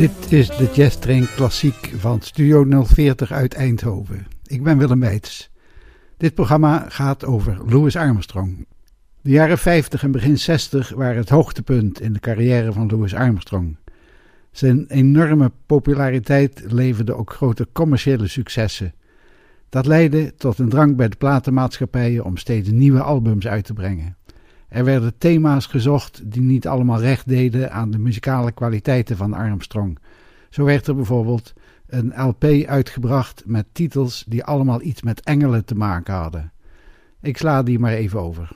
Dit is de Jazz Train Klassiek van Studio 040 uit Eindhoven. Ik ben Willem Weits. Dit programma gaat over Louis Armstrong. De jaren 50 en begin 60 waren het hoogtepunt in de carrière van Louis Armstrong. Zijn enorme populariteit leverde ook grote commerciële successen. Dat leidde tot een drang bij de platenmaatschappijen om steeds nieuwe albums uit te brengen. Er werden thema's gezocht die niet allemaal recht deden aan de muzikale kwaliteiten van Armstrong. Zo werd er bijvoorbeeld een LP uitgebracht met titels die allemaal iets met engelen te maken hadden. Ik sla die maar even over.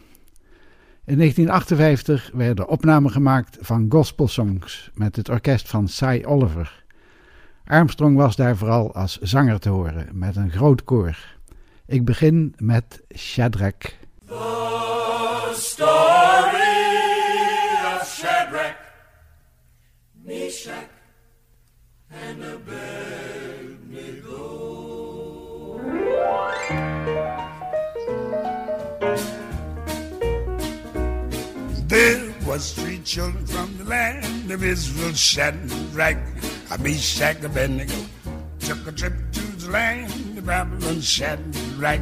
In 1958 werden opnamen gemaakt van gospelsongs met het orkest van Cy Oliver. Armstrong was daar vooral als zanger te horen met een groot koor. Ik begin met Shadrach. Meshach, and Abednego. There was three children from the land of Israel, Shadrach, Meshach, and Abednego. Took a trip to the land of Babylon, Shadrach,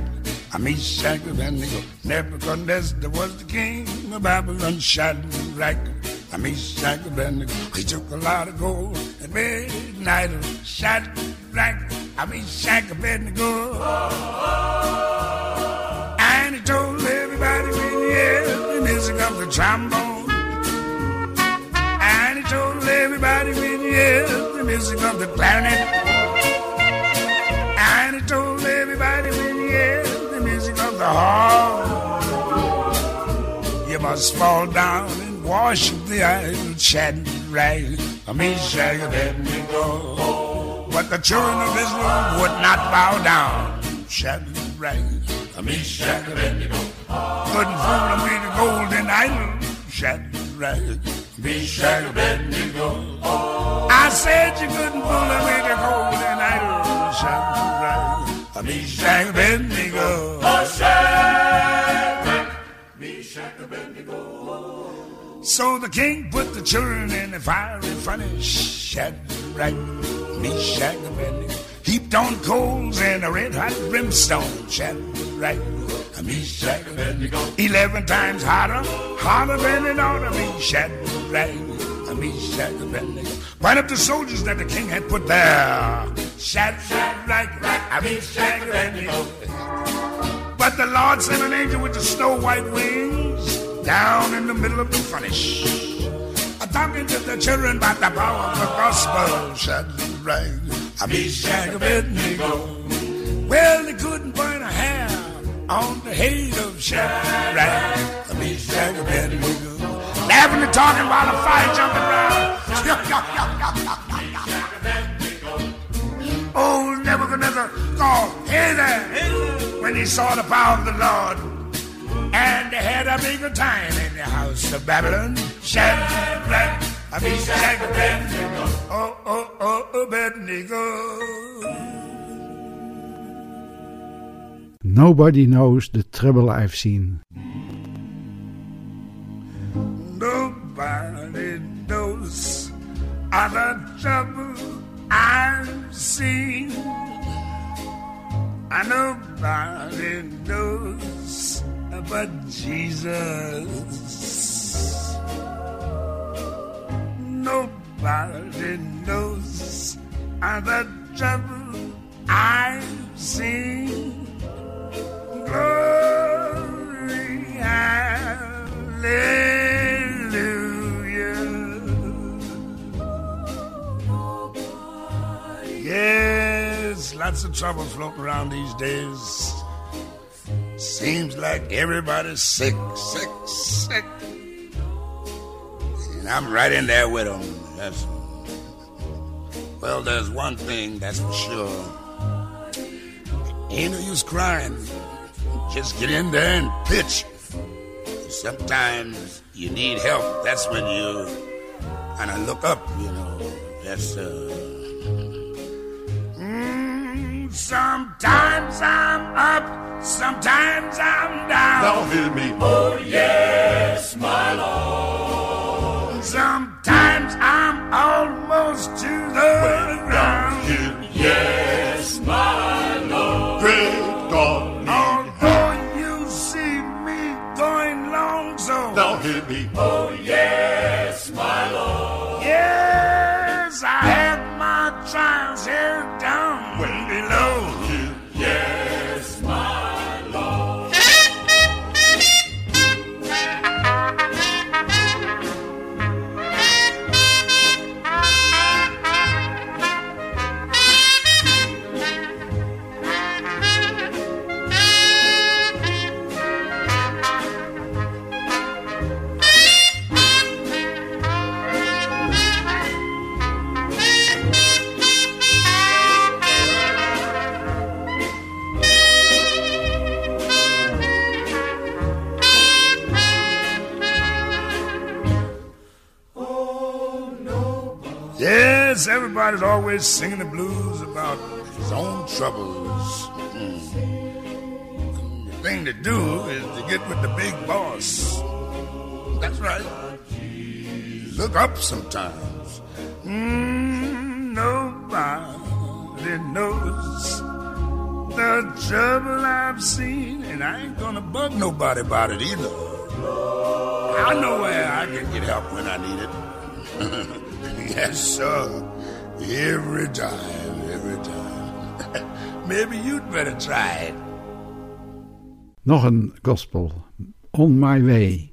Meshach, Abednego. Nebuchadnezzar was the king of Babylon, Shadrach, Meshach, Abednego. He took a lot of gold at midnight, shot black. I Shadrach, Meshach, Abednego. And he told everybody when he heard the music of the trombone. And he told everybody when he heard the music of the clarinet. And he told everybody when he heard the music of the harp. You must fall down and worship the idol Shadrach, Meshach, Abednego. But the children of Israel would not bow down. Shadrach, Meshach, Abednego. Couldn't fool them with the golden idol. Shadrach, Meshach, Abednego. I said you couldn't fool them with the golden idol. Shadrach, Meshach, Abednego. So the king put the children in the fiery furnace. Shadrach, Meshach, Abednego. Heaped on coals and a red hot brimstone. Shadrach, Meshach, Abednego. Eleven times hotter, hotter than it ought to be. Shadrach, Meshach, Abednego. Point up the soldiers that the king had put there. Shadrach, Meshach, Abednego. But the Lord sent an angel with the snow white wings down in the middle of the furnace. A talking to the children about the power of the gospel. Shadrach, Meshach, Abednego. Well, they couldn't burn a hair on the head of Shadrach, Meshach, Abednego. Laughing and talking while the fire jumping around. Old Nebuchadnezzar called, hey there, when he saw the power of the Lord. And they had a bigger time in the house of Babylon. Shadrach, Meshach, Abednego. Oh, oh, oh, Abednego. Nobody knows the trouble I've seen. Nobody knows all the trouble I've seen. And nobody knows but Jesus. Nobody knows the trouble I've seen. Glory, hallelujah. Yes, lots of trouble floating around these days. Seems like everybody's sick, sick, sick. And I'm right in there with them. That's, well, there's one thing that's for sure. Ain't no use crying. Just get in there and pitch. Sometimes you need help. That's when you kind of look up, you know. That's, uh. Sometimes I'm up, sometimes I'm down. Thou hear me. Oh, yes, my Lord. Sometimes I'm almost to the ground. Yes, my Lord. Great God. Although you see me going long, so thou hear me. Oh, yes, my Lord. Yes, I had my trials here. Always singing the blues about his own troubles. Mm. The thing to do is to get with the big boss. That's right. Look up sometimes. Mm, nobody knows the trouble I've seen, and I ain't gonna bug nobody about it either. I know where I can get help when I need it. yes, sir. Every time, every time. Maybe you'd better try it. Nog een gospel, On My Way.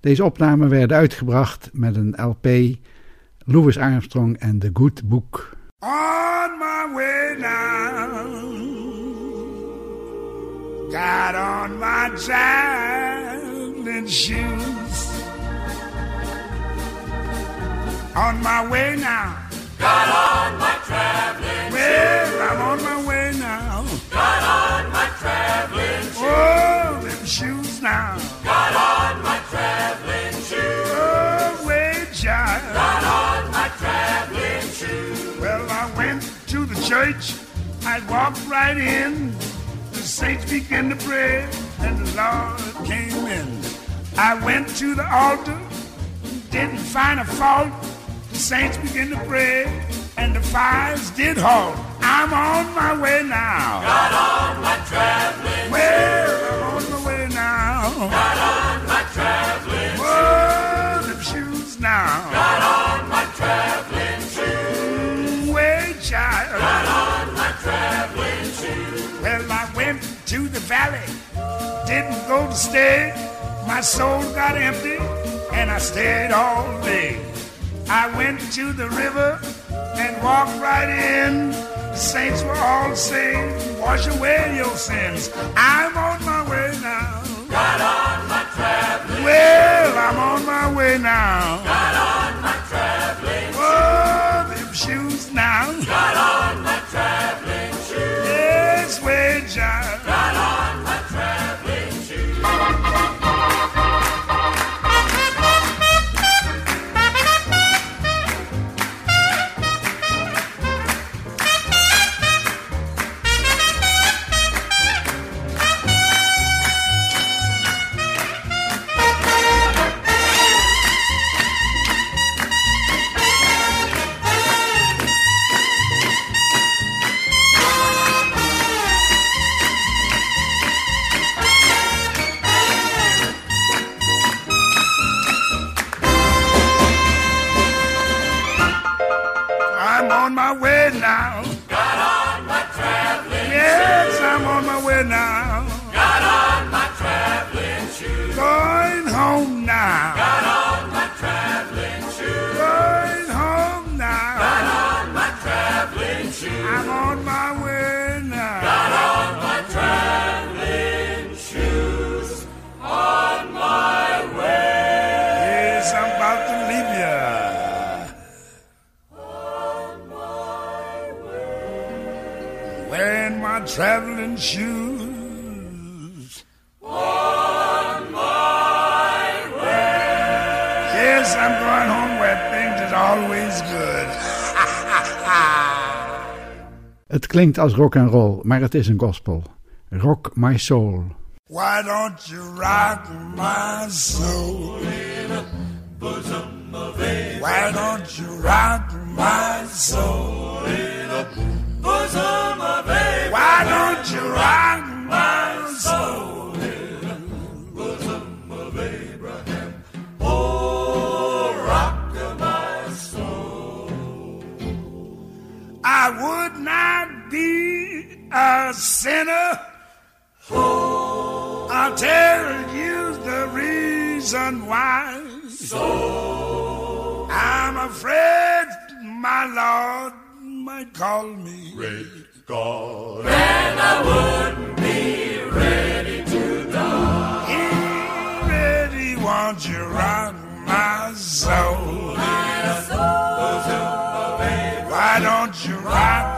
Deze opnamen werden uitgebracht met een LP, Louis Armstrong en The Good Book. On my way now. Got on my traveling shoes. On my way now. Got on my traveling Well, I'm on my way now. Got oh, on my traveling shoes. Oh, them shoes now. Got on my traveling shoes. Oh, way child. Got on my traveling shoes. Well, I went to the church. I walked right in. The saints began to pray, and the Lord came in. I went to the altar, didn't find a fault. Saints began to pray, and the fires did halt. I'm on my way now. Got on my traveling Well, I'm on my way now. Got on my traveling Whoa, them shoes now. Got on my traveling shoes. Way child. Got on my traveling shoes. Well, I went to the valley, didn't go to stay. My soul got empty, and I stayed all day. I went to the river and walked right in. The saints were all saying, Wash away your sins. I'm on my way now. Got on my traveling Well, I'm on my way now. Got on my traveling Oh, them shoes now. Got on my traveling shoes. Yes, way child. I'm on my way now. Got on my traveling Yes, I'm on my way now. Got on my traveling shoes. Going home now. Got on my traveling shoes. Going home now. Got on my traveling shoes. I'm on my way traveling shoes. On my way. Yes, I'm going home where things is always good. Het klinkt als rock and roll, maar het is een gospel. Rock My Soul. Why don't you rock my soul? Why don't you rock my soul? Bosom of Why don't you rock my soul in the bosom of Abraham? Oh, rock my soul. I would not be a sinner oh, until you the reason why. So I'm afraid my Lord might call me. God. And I wouldn't be ready to die. You really want you rock my soul. My soul. Why don't you rock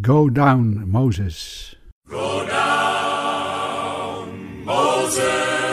Go down, Moses. Go down, Moses.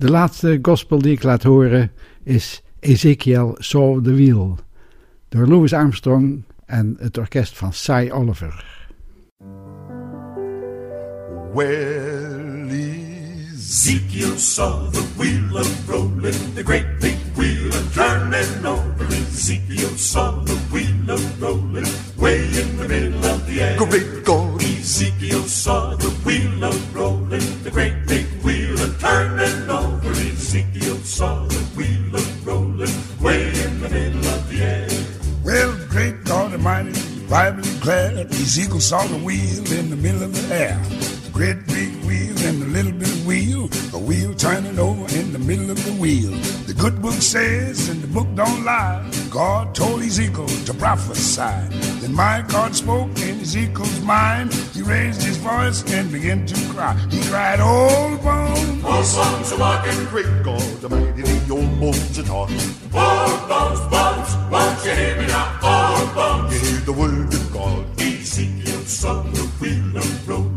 De laatste gospel die ik laat horen is Ezekiel Saw the Wheel door Louis Armstrong en het orkest van Cy Oliver. well, Ezekiel saw the wheel a rolling, the great big wheel a turning over. Ezekiel saw the wheel a rolling, way in the middle of the air. Great God, Ezekiel saw the wheel a rolling, the great big wheel a turning over. Ezekiel saw the wheel a rolling, way in the middle of the air. Well, great God Almighty, the Bible declared Ezekiel saw the wheel in the middle of the air. Great big wheel and the little bit of wheel, a wheel turning over in the middle of the wheel. The good book says, and the book don't lie, God told Ezekiel to prophesy. Then my God spoke in Ezekiel's mind. He raised his voice and began to cry. He cried, Old bones, Old bones are walking, Great God Almighty, the old bones are talking. old bones, bones, won't you hear me now? Old bones. You hear the word of God. Ezekiel saw the wheel a rolling,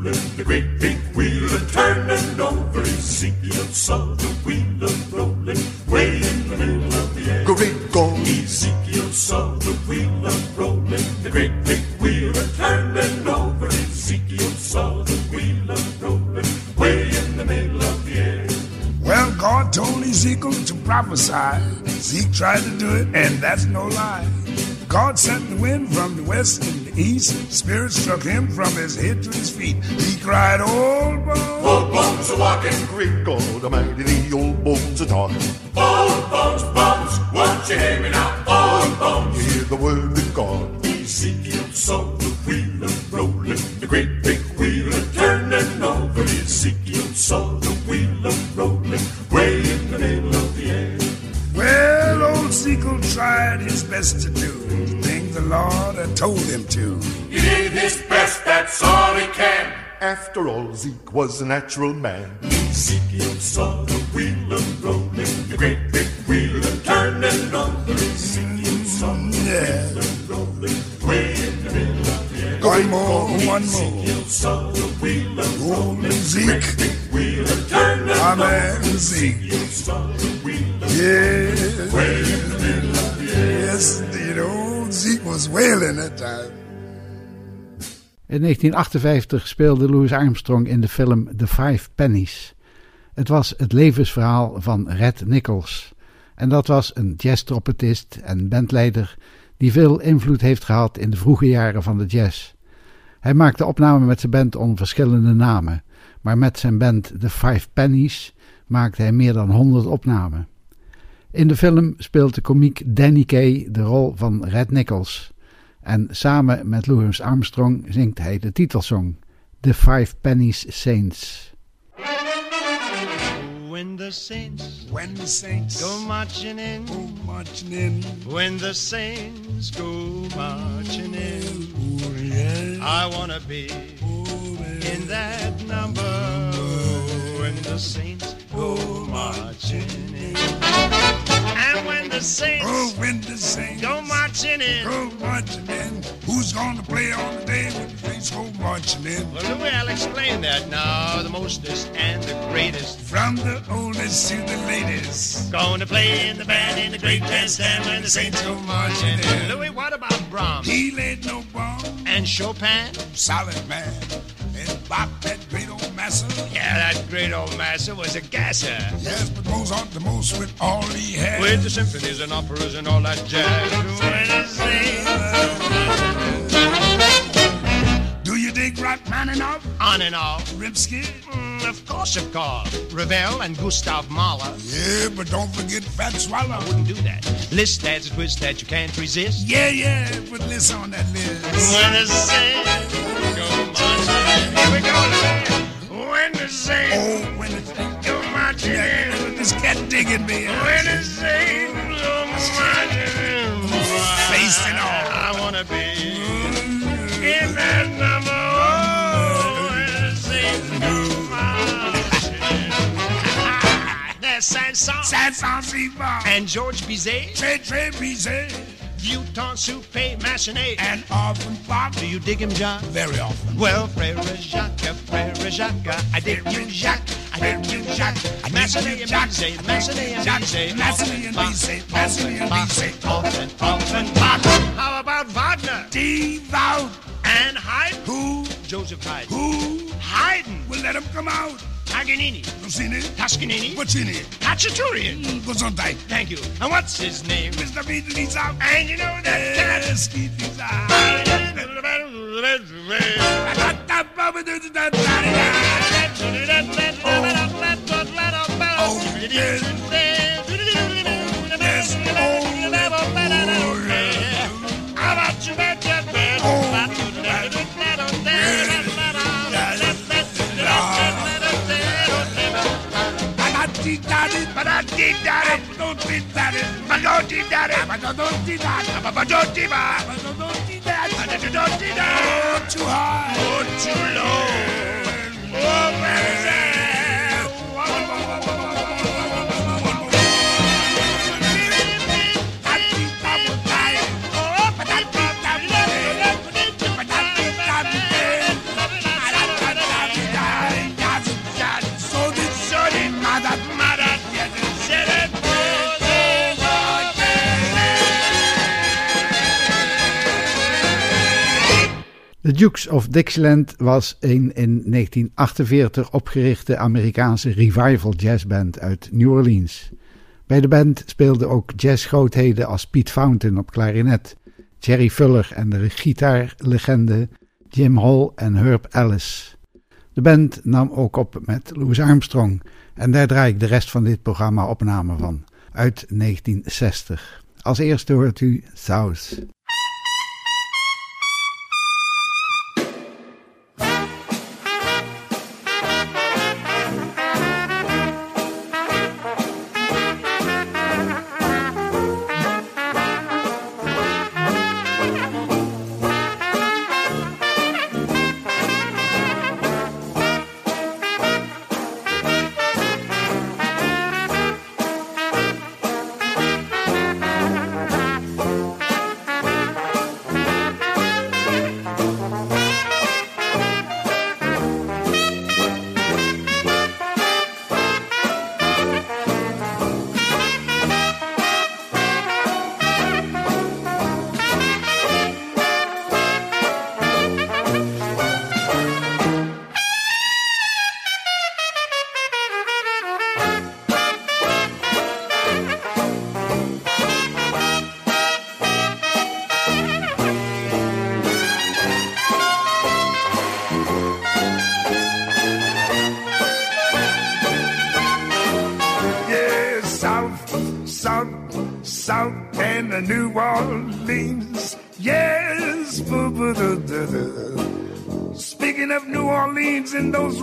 the great big wheel a turning over. Ezekiel saw the wheel a rolling, way in the middle of the air. Great God, Ezekiel saw the wheel a rolling, the great big wheel a turning over. Ezekiel saw the wheel a rolling, way in the middle of the air. Well, God told Ezekiel to prophesy. Zeke tried to do it, and that's no lie. God sent the wind from the west and the east. Spirit struck him from his head to his feet. He cried, Old bones, Old bones are walking, great God Almighty, the old bones are talking. old bones, bones, won't you hear me now? Old bones. You hear the word of God. Ezekiel saw the wheel a rolling, the great big After all, Zeke was a natural man. Ezekiel saw the wheel a rolling, the great big wheel a turning over. Ezekiel saw the wheel a rolling, way in the middle of the air. One more, one more. Ezekiel saw the wheel a Rolling great Zeke, big wheel a turning my man Zeke. Ezekiel saw the wheel a Yeah. way in the middle of the air. Yes, indeed. Old Zeke was wailing that time. In 1958 speelde Louis Armstrong in de film The Five Pennies. Het was het levensverhaal van Red Nichols. En dat was een jazztrompetist en bandleider die veel invloed heeft gehad in de vroege jaren van de jazz. Hij maakte opnamen met zijn band onder verschillende namen, maar met zijn band The Five Pennies maakte hij meer dan 100 opnamen. In de film speelt de komiek Danny Kaye de rol van Red Nichols. En samen met Louis Armstrong zingt hij de titelsong The Five Pennies Saints. When the saints When the saints go marching in, go marching in, when the saints go marching in, oh yeah, I wanna be oh yeah. in that number. When the saints go marching in, and when the Saints Oh, when the Saints go marching in. go marching in, who's gonna play on the day when the Saints go marching in? Well, Louis, I'll explain that now. The mostest and the greatest. From the oldest to the latest. To play in the band in the great bandstand when the Saints go marching in. Louis, what about Brahms He laid no bomb, and Chopin? solid man. And Bach, that great old master. Yeah, that great old master was a gasser. Yes, but Mozart the most with all he had. With the symphonies and operas and all that jazz. When the Saints Do you dig Rachmaninoff, on and off. Rimsky? Mm, of course, of course. Ravel and Gustav Mahler. Yeah, but don't forget Fats Waller. Wouldn't do that. Liszt that's a twist that you can't resist. Yeah, yeah, put this on that list. When the Saints go. Here we go, Louis. When the Saints Oh, when it's go marching in. this cat digging me. When the Saints go marching in. Face and all. I wanna be in that number. Oh, when the Saints go marching in. There's Saint Saëns Sad Sans and George Bizet. Trey Trey Bizet. Vuitton Soupe Massenet. And Arvin Park. Do you dig him, John? Very often. Well, Frere Jacques, Frere Jacques, I dig you, Jacques, I dig you, Jacques. Massenet and Bizet, Massenet and Bizet, Massenet and Bizet, Massenet and Bizet. often, often, How about Wagner Devout. and Haydn? Who? Joseph Haydn. Who? Haydn, Will let him come out. Paganini, it? Toscanini, What's in it? Khachaturian. Tight. Thank you. And what's his name? Mr. Beatley's out. And you know that cat. Yes, eye. Oh, yes. Oh, too high. Oh, too low. Oh, The Dukes of Dixieland was een in 1948 opgerichte Amerikaanse revival jazzband uit New Orleans. Bij de band speelden ook jazzgrootheden als Pete Fountain op klarinet, Jerry Fuller en de gitaarlegende Jim Hall en Herb Ellis. De band nam ook op met Louis Armstrong en daar draai ik de rest van dit programma opname van, uit 1960. Als eerste hoort u South.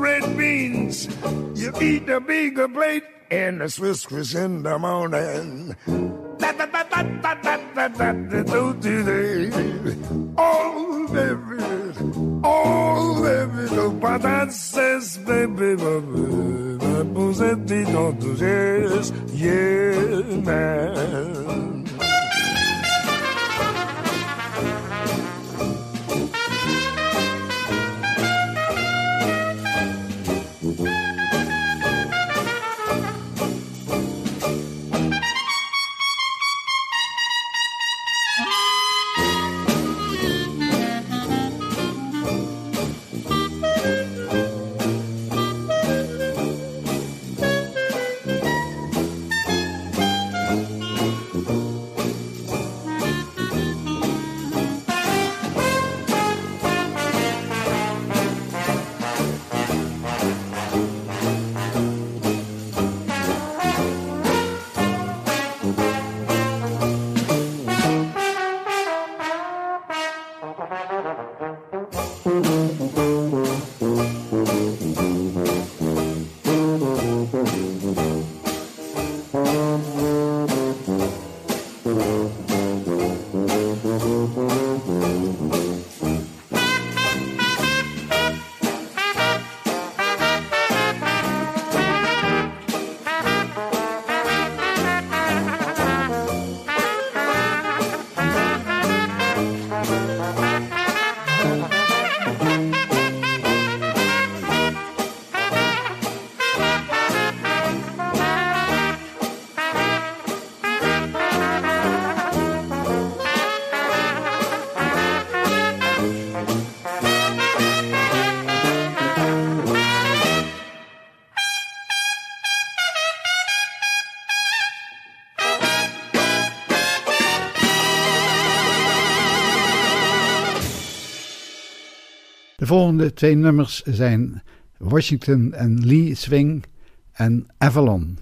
Red beans, you eat a bigger plate and a Swiss Chris in the morning. Oh, baby, oh, baby, the patat says, baby, baby, baby, sentidos, yes, yeah, man. Volgende twee nummers zijn Washington en Lee Swing en Avalon.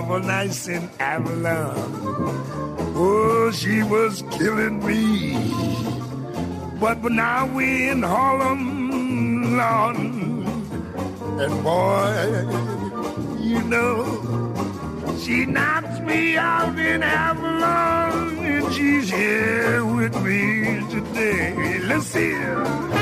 Awful nice in Avalon. Oh, she was killing me. But now we're in Harlem, Lord. And boy, you know, she knocks me out in Avalon. And she's here with me today. Let's see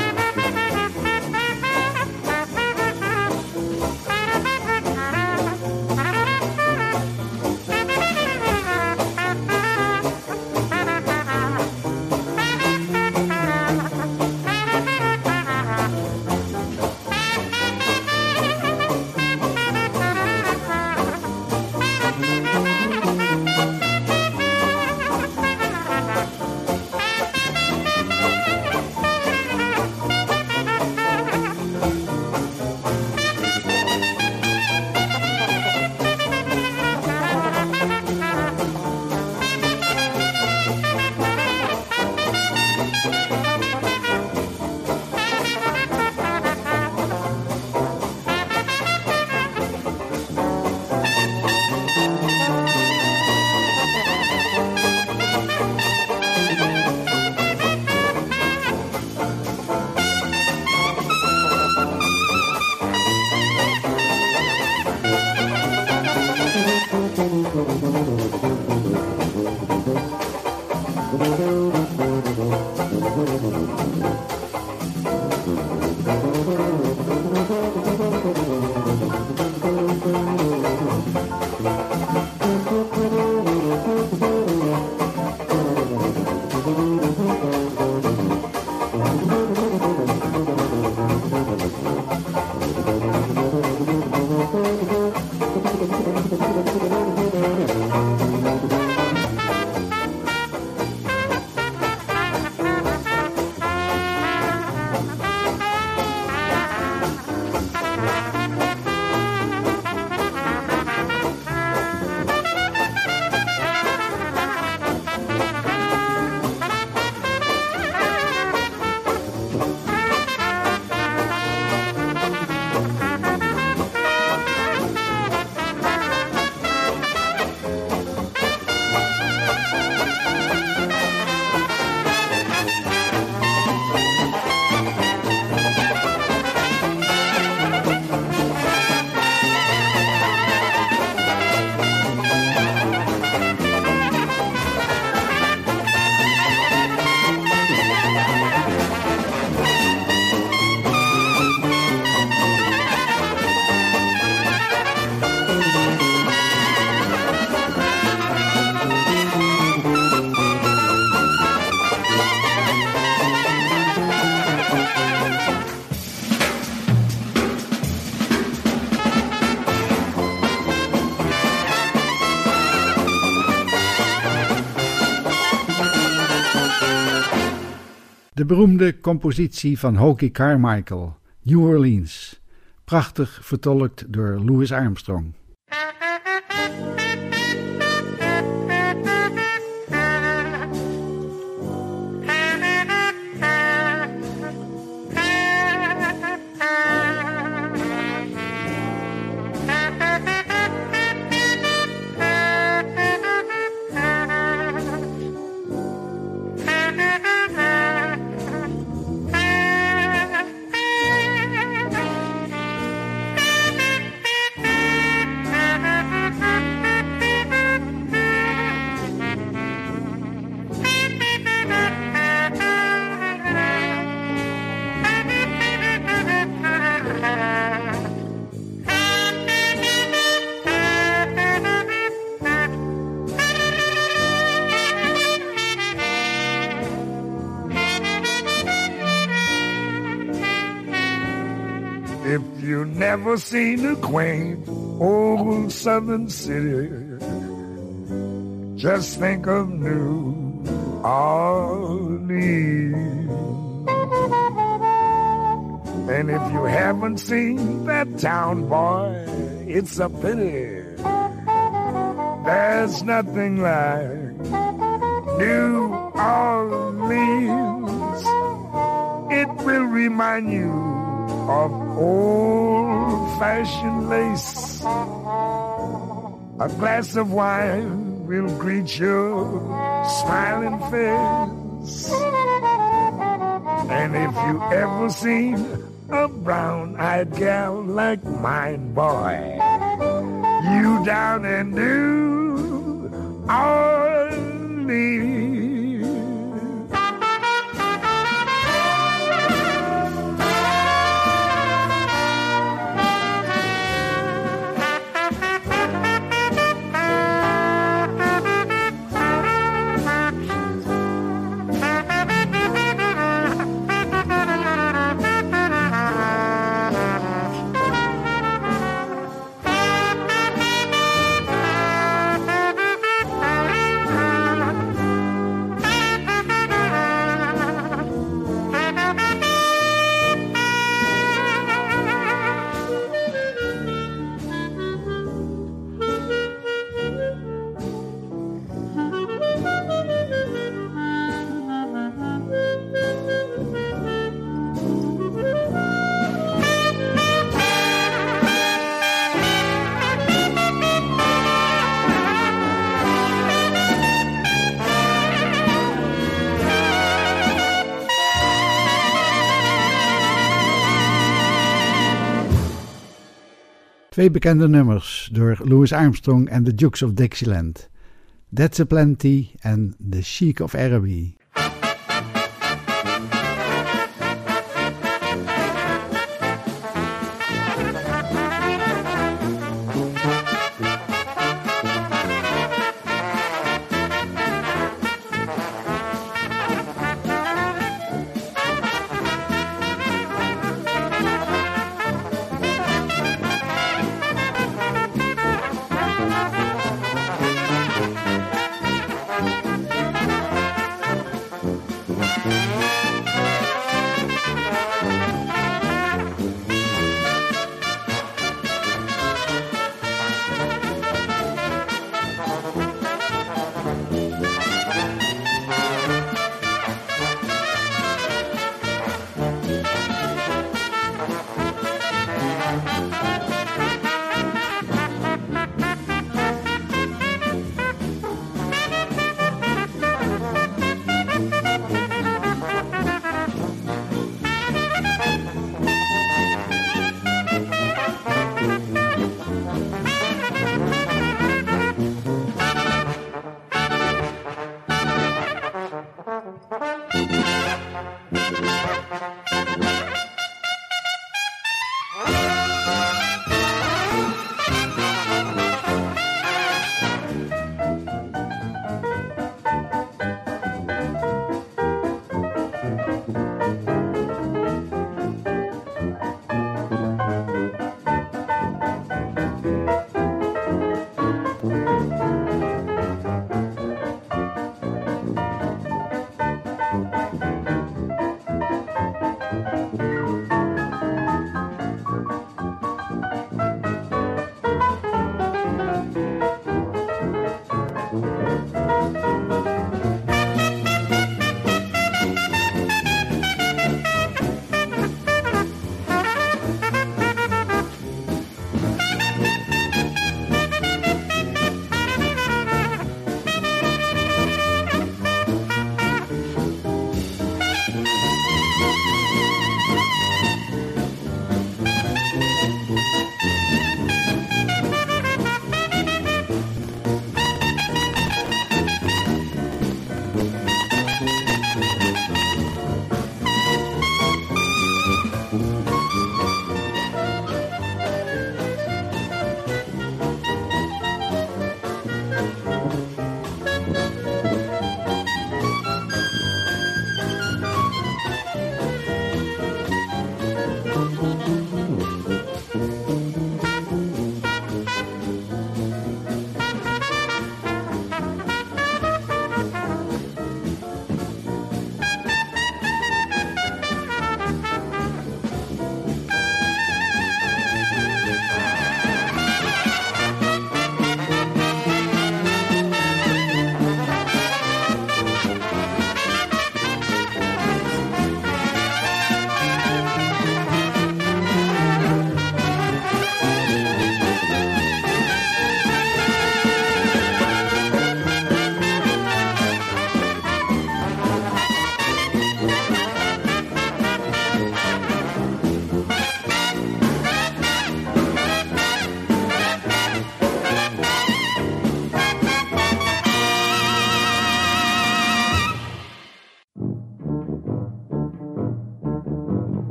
beroemde compositie van Hokie Carmichael, New Orleans. Prachtig vertolkt door Louis Armstrong. Seen a quaint old southern city. Just think of New Orleans. And if you haven't seen that town, boy, it's a pity. There's nothing like New Orleans. It will remind you of old fashioned lace. A glass of wine will greet your smiling face. And if you ever seen a brown eyed gal like mine, boy, you down in New Orleans. Twee bekende nummers door Louis Armstrong en de Dukes of Dixieland. That's a Plenty en The Chic of Araby.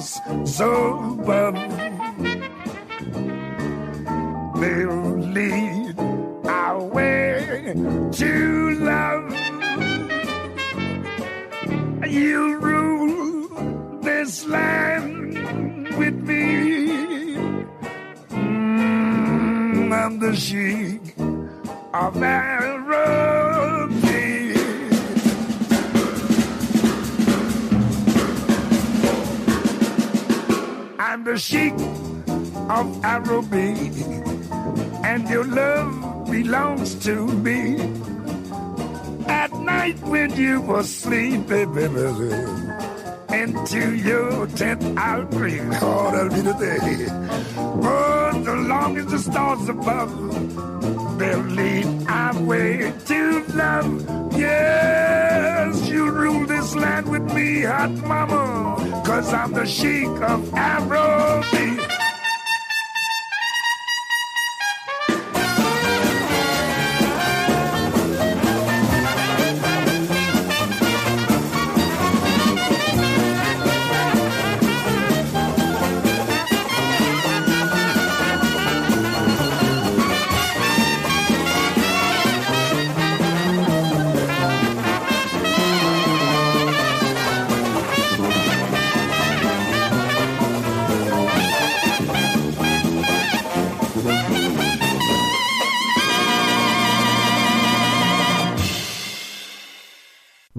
Stars above will lead our way to love. You rule this land with me. Mm, I'm the sheik of Araby. The sheik of Araby and your love belongs to me. At night when you were sleeping, baby, into your tent I'll bring. Oh, that'll be the day. Oh, so long as the stars above, they'll lead our way to love. Rule this land with me, hot mama, cause I'm the sheik of Araby.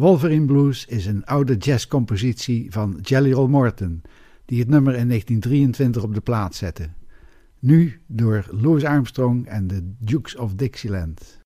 Wolverine Blues is een oude jazzcompositie van Jelly Roll Morton, die het nummer in 1923 op de plaat zette. Nu door Louis Armstrong en de Dukes of Dixieland.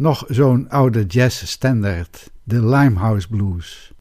Nog zo'n oude jazzstandard, de Limehouse Blues.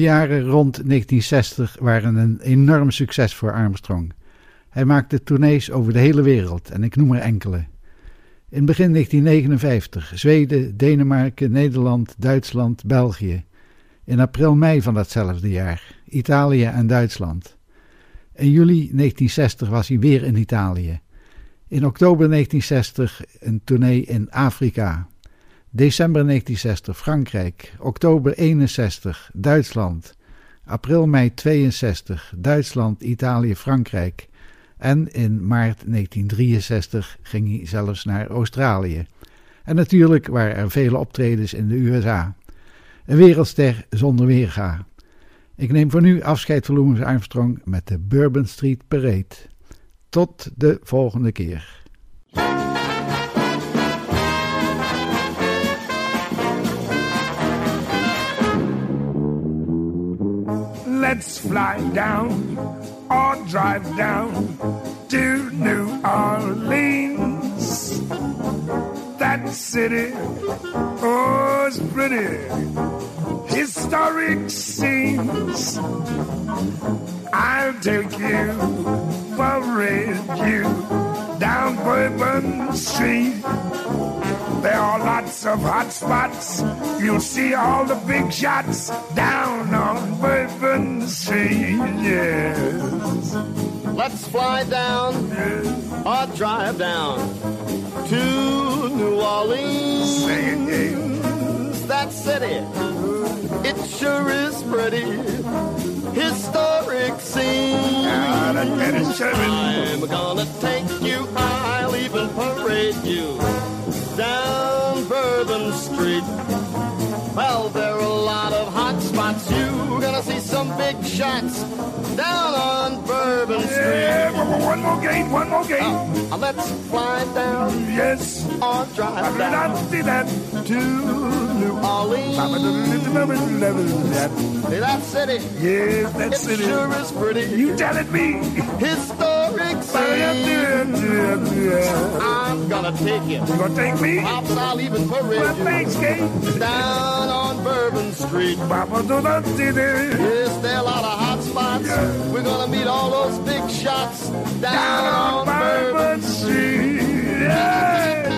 De jaren rond 1960 waren een enorm succes voor Armstrong. Hij maakte tournees over de hele wereld en ik noem er enkele. In begin 1959 Zweden, Denemarken, Nederland, Duitsland, België. In april-mei van datzelfde jaar Italië en Duitsland. In juli 1960 was hij weer in Italië. In oktober 1960 een tournee in Afrika. December 1960 Frankrijk. Oktober 61 Duitsland. April mei 62 Duitsland, Italië, Frankrijk. En in maart 1963 ging hij zelfs naar Australië. En natuurlijk waren er vele optredens in de USA. Een wereldster zonder weerga. Ik neem voor nu afscheid van Louis Armstrong met de Bourbon Street Parade. Tot de volgende keer. Let's fly down or drive down to New Orleans. That city, oh, it's pretty. Historic scenes. I'll take you, parade you down Bourbon Street. There are lots of hot spots. You'll see all the big shots down on Bourbon Street. Yes. Let's fly down or drive down to New Orleans. Sing it. That city, it sure is pretty. Historic scene. That man is Sherman. I'm gonna take you, I'll even parade you down Bourbon Street. Well, there are a lot of hot spots. You're gonna see some big shots down on Bourbon Street. Yeah, one more- game, one more game. Uh, let's fly down Yes. or drive I down not see that. to New Orleans. See that city? Yes, It that's it. sure is pretty. You telling me? You I'm gonna take you. You gonna take me? Pops, I'll even parade Well, thanks, Kate. down on Bourbon Street. Papa do not see this. Yes, there are a lot of hot spots. We're gonna meet all those big shots down, Down on on Bourbon Bourbon Street. Yeah.